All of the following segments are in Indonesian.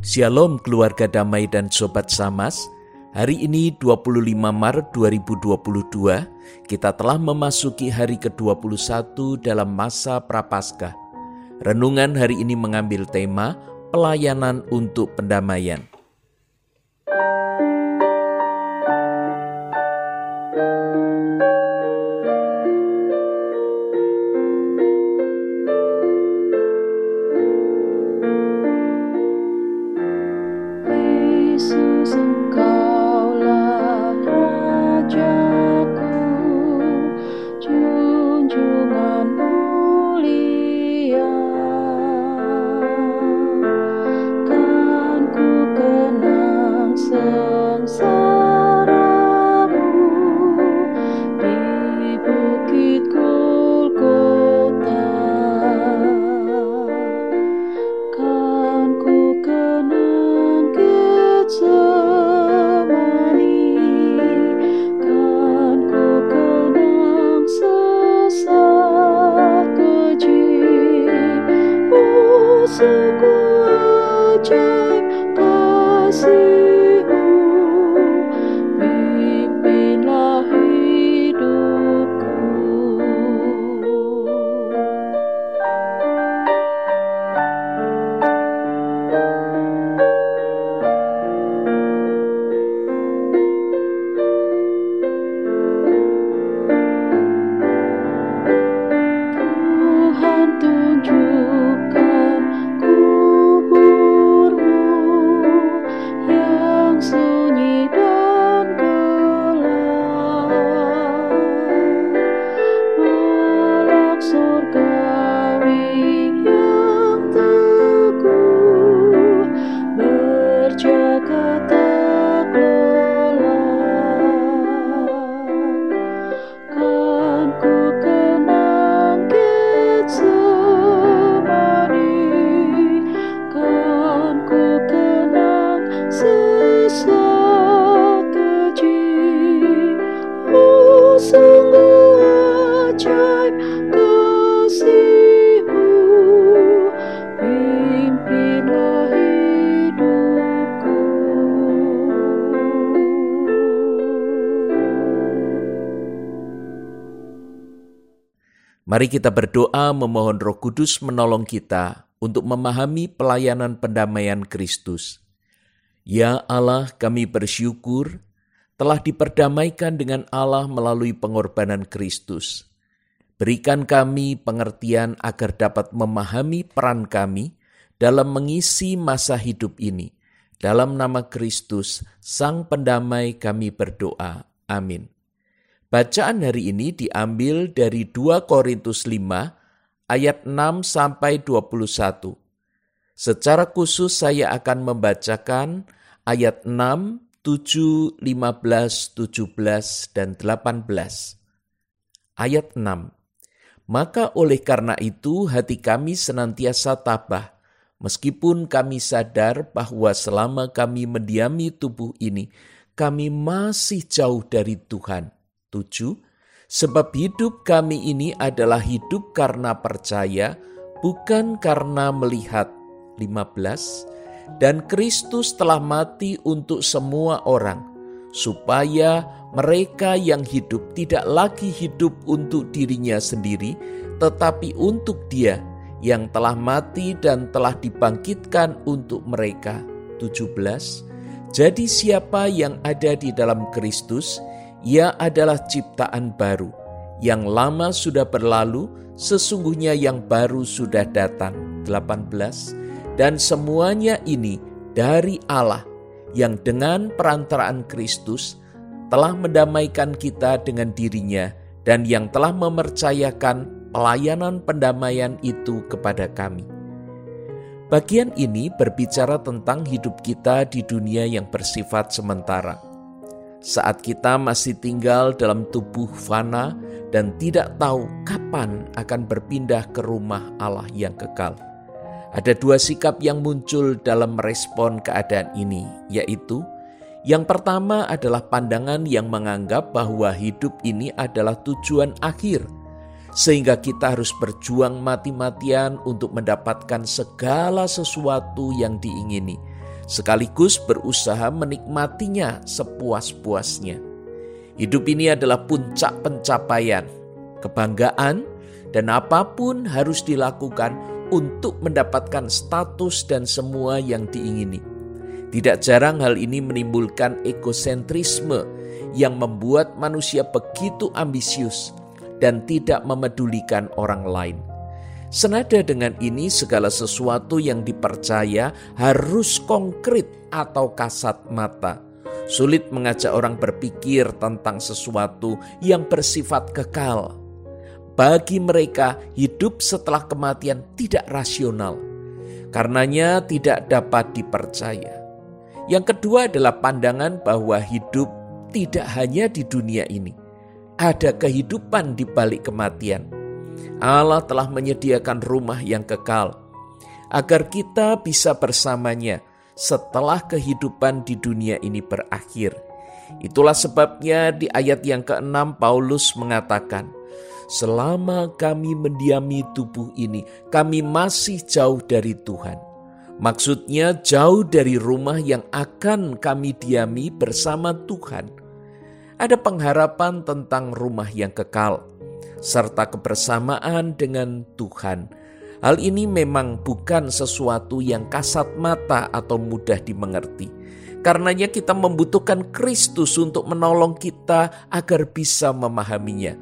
Shalom keluarga damai dan sobat Samas. Hari ini 25 Maret 2022, kita telah memasuki hari ke-21 dalam masa Prapaskah. Renungan hari ini mengambil tema pelayanan untuk pendamaian. Mari kita berdoa memohon Roh Kudus menolong kita untuk memahami pelayanan pendamaian Kristus. Ya Allah, kami bersyukur telah diperdamaikan dengan Allah melalui pengorbanan Kristus. Berikan kami pengertian agar dapat memahami peran kami dalam mengisi masa hidup ini. Dalam nama Kristus, Sang Pendamai kami berdoa. Amin. Bacaan hari ini diambil dari 2 Korintus 5 ayat 6 sampai 21. Secara khusus saya akan membacakan ayat 6, 7, 15, 17, dan 18. Ayat 6. Maka oleh karena itu hati kami senantiasa tabah, meskipun kami sadar bahwa selama kami mendiami tubuh ini, kami masih jauh dari Tuhan 7. Sebab hidup kami ini adalah hidup karena percaya, bukan karena melihat. 15. Dan Kristus telah mati untuk semua orang, supaya mereka yang hidup tidak lagi hidup untuk dirinya sendiri, tetapi untuk Dia yang telah mati dan telah dibangkitkan untuk mereka. 17. Jadi siapa yang ada di dalam Kristus, ia adalah ciptaan baru. Yang lama sudah berlalu, sesungguhnya yang baru sudah datang. 18. Dan semuanya ini dari Allah yang dengan perantaraan Kristus telah mendamaikan kita dengan dirinya dan yang telah memercayakan pelayanan pendamaian itu kepada kami. Bagian ini berbicara tentang hidup kita di dunia yang bersifat sementara saat kita masih tinggal dalam tubuh fana dan tidak tahu kapan akan berpindah ke rumah Allah yang kekal. Ada dua sikap yang muncul dalam merespon keadaan ini, yaitu yang pertama adalah pandangan yang menganggap bahwa hidup ini adalah tujuan akhir, sehingga kita harus berjuang mati-matian untuk mendapatkan segala sesuatu yang diingini, sekaligus berusaha menikmatinya sepuas-puasnya. Hidup ini adalah puncak pencapaian, kebanggaan, dan apa pun harus dilakukan untuk mendapatkan status dan semua yang diingini. Tidak jarang hal ini menimbulkan egosentrisme yang membuat manusia begitu ambisius dan tidak memedulikan orang lain. Senada dengan ini, segala sesuatu yang dipercaya harus konkret atau kasat mata. Sulit mengajak orang berpikir tentang sesuatu yang bersifat kekal. Bagi mereka, hidup setelah kematian tidak rasional, karenanya tidak dapat dipercaya. Yang kedua adalah pandangan bahwa hidup tidak hanya di dunia ini, ada kehidupan di balik kematian Allah telah menyediakan rumah yang kekal agar kita bisa bersamanya setelah kehidupan di dunia ini berakhir. Itulah sebabnya di ayat yang ke-6 Paulus mengatakan, Selama kami mendiami tubuh ini, kami masih jauh dari Tuhan. Maksudnya jauh dari rumah yang akan kami diami bersama Tuhan. Ada pengharapan tentang rumah yang kekal serta kebersamaan dengan Tuhan. Hal ini memang bukan sesuatu yang kasat mata atau mudah dimengerti. Karenanya kita membutuhkan Kristus untuk menolong kita agar bisa memahaminya.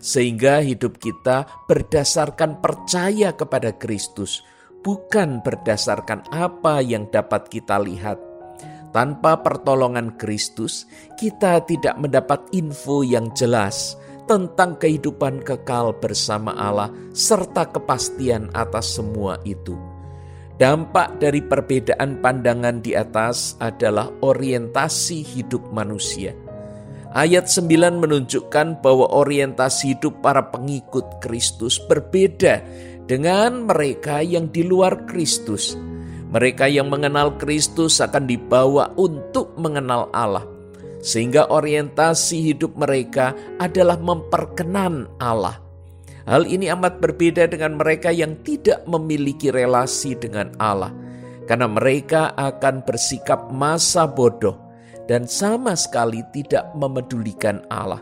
Sehingga hidup kita berdasarkan percaya kepada Kristus, bukan berdasarkan apa yang dapat kita lihat. Tanpa pertolongan Kristus, kita tidak mendapat info yang jelas tentang kehidupan kekal bersama Allah serta kepastian atas semua itu. Dampak dari perbedaan pandangan di atas adalah orientasi hidup manusia. Ayat 9 menunjukkan bahwa orientasi hidup para pengikut Kristus berbeda dengan mereka yang di luar Kristus. Mereka yang mengenal Kristus akan dibawa untuk mengenal Allah sehingga orientasi hidup mereka adalah memperkenan Allah. Hal ini amat berbeda dengan mereka yang tidak memiliki relasi dengan Allah, karena mereka akan bersikap masa bodoh dan sama sekali tidak memedulikan Allah.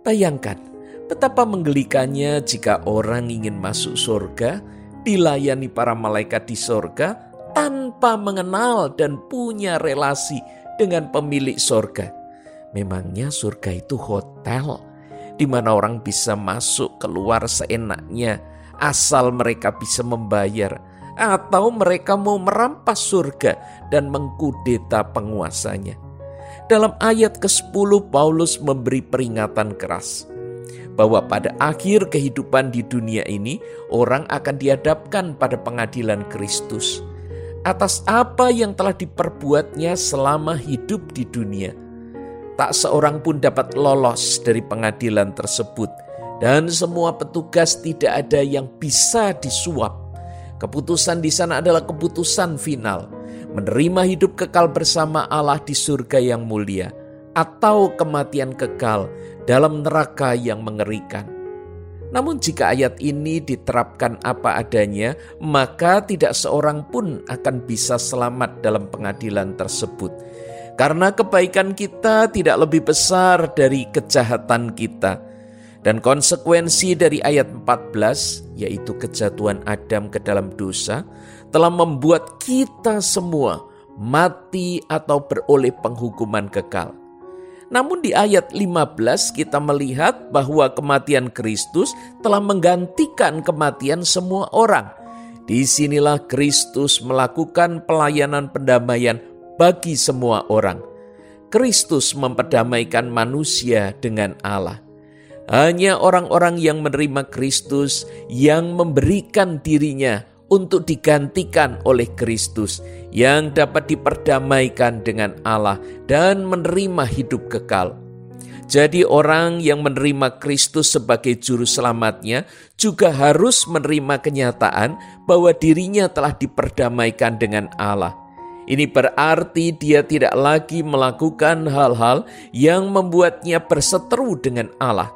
Bayangkan betapa menggelikannya jika orang ingin masuk surga, dilayani para malaikat di surga tanpa mengenal dan punya relasi dengan pemilik surga. Memangnya surga itu hotel di mana orang bisa masuk keluar seenaknya asal mereka bisa membayar atau mereka mau merampas surga dan mengkudeta penguasanya. Dalam ayat ke-10 Paulus memberi peringatan keras bahwa pada akhir kehidupan di dunia ini orang akan dihadapkan pada pengadilan Kristus atas apa yang telah diperbuatnya selama hidup di dunia tak seorang pun dapat lolos dari pengadilan tersebut, dan semua petugas tidak ada yang bisa disuap. Keputusan di sana adalah keputusan final, menerima hidup kekal bersama Allah di surga yang mulia, atau kematian kekal dalam neraka yang mengerikan. Namun, jika ayat ini diterapkan apa adanya, maka tidak seorang pun akan bisa selamat dalam pengadilan tersebut karena kebaikan kita tidak lebih besar dari kejahatan kita. Dan konsekuensi dari ayat 14, yaitu kejatuhan Adam ke dalam dosa, telah membuat kita semua mati atau beroleh penghukuman kekal. Namun di ayat 15 kita melihat bahwa kematian Kristus telah menggantikan kematian semua orang. Di sinilah Kristus melakukan pelayanan pendamaian bagi semua orang. Kristus memperdamaikan manusia dengan Allah. Hanya orang-orang yang menerima Kristus yang memberikan dirinya untuk digantikan oleh Kristus yang dapat diperdamaikan dengan Allah dan menerima hidup kekal. Jadi orang yang menerima Kristus sebagai juru selamatnya juga harus menerima kenyataan bahwa dirinya telah diperdamaikan dengan Allah. Ini berarti dia tidak lagi melakukan hal-hal yang membuatnya berseteru dengan Allah.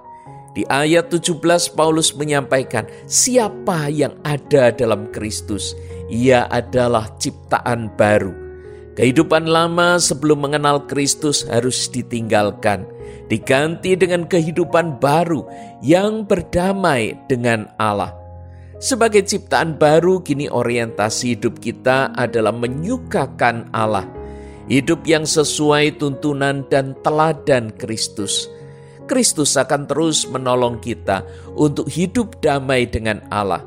Di ayat 17 Paulus menyampaikan, siapa yang ada dalam Kristus, ia adalah ciptaan baru. Kehidupan lama sebelum mengenal Kristus harus ditinggalkan, diganti dengan kehidupan baru yang berdamai dengan Allah. Sebagai ciptaan baru, kini orientasi hidup kita adalah menyukakan Allah, hidup yang sesuai tuntunan dan teladan Kristus. Kristus akan terus menolong kita untuk hidup damai dengan Allah.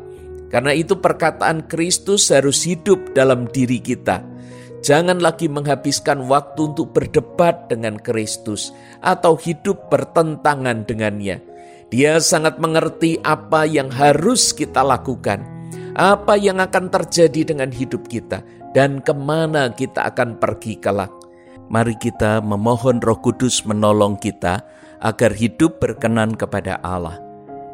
Karena itu, perkataan Kristus harus hidup dalam diri kita Jangan lagi menghabiskan waktu untuk berdebat dengan Kristus atau hidup bertentangan dengannya. Dia sangat mengerti apa yang harus kita lakukan, apa yang akan terjadi dengan hidup kita, dan ke mana kita akan pergi kelak. Mari kita memohon Roh Kudus menolong kita agar hidup berkenan kepada Allah.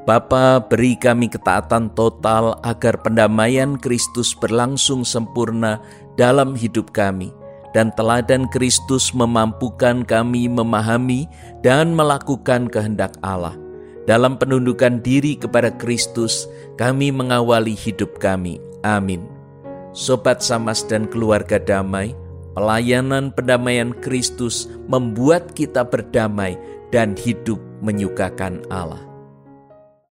Bapa, beri kami ketaatan total agar pendamaian Kristus berlangsung sempurna dalam hidup kami, dan teladan Kristus memampukan kami memahami dan melakukan kehendak Allah. Dalam penundukan diri kepada Kristus, kami mengawali hidup kami. Amin. Sobat Samas dan keluarga damai, pelayanan pendamaian Kristus membuat kita berdamai dan hidup menyukakan Allah.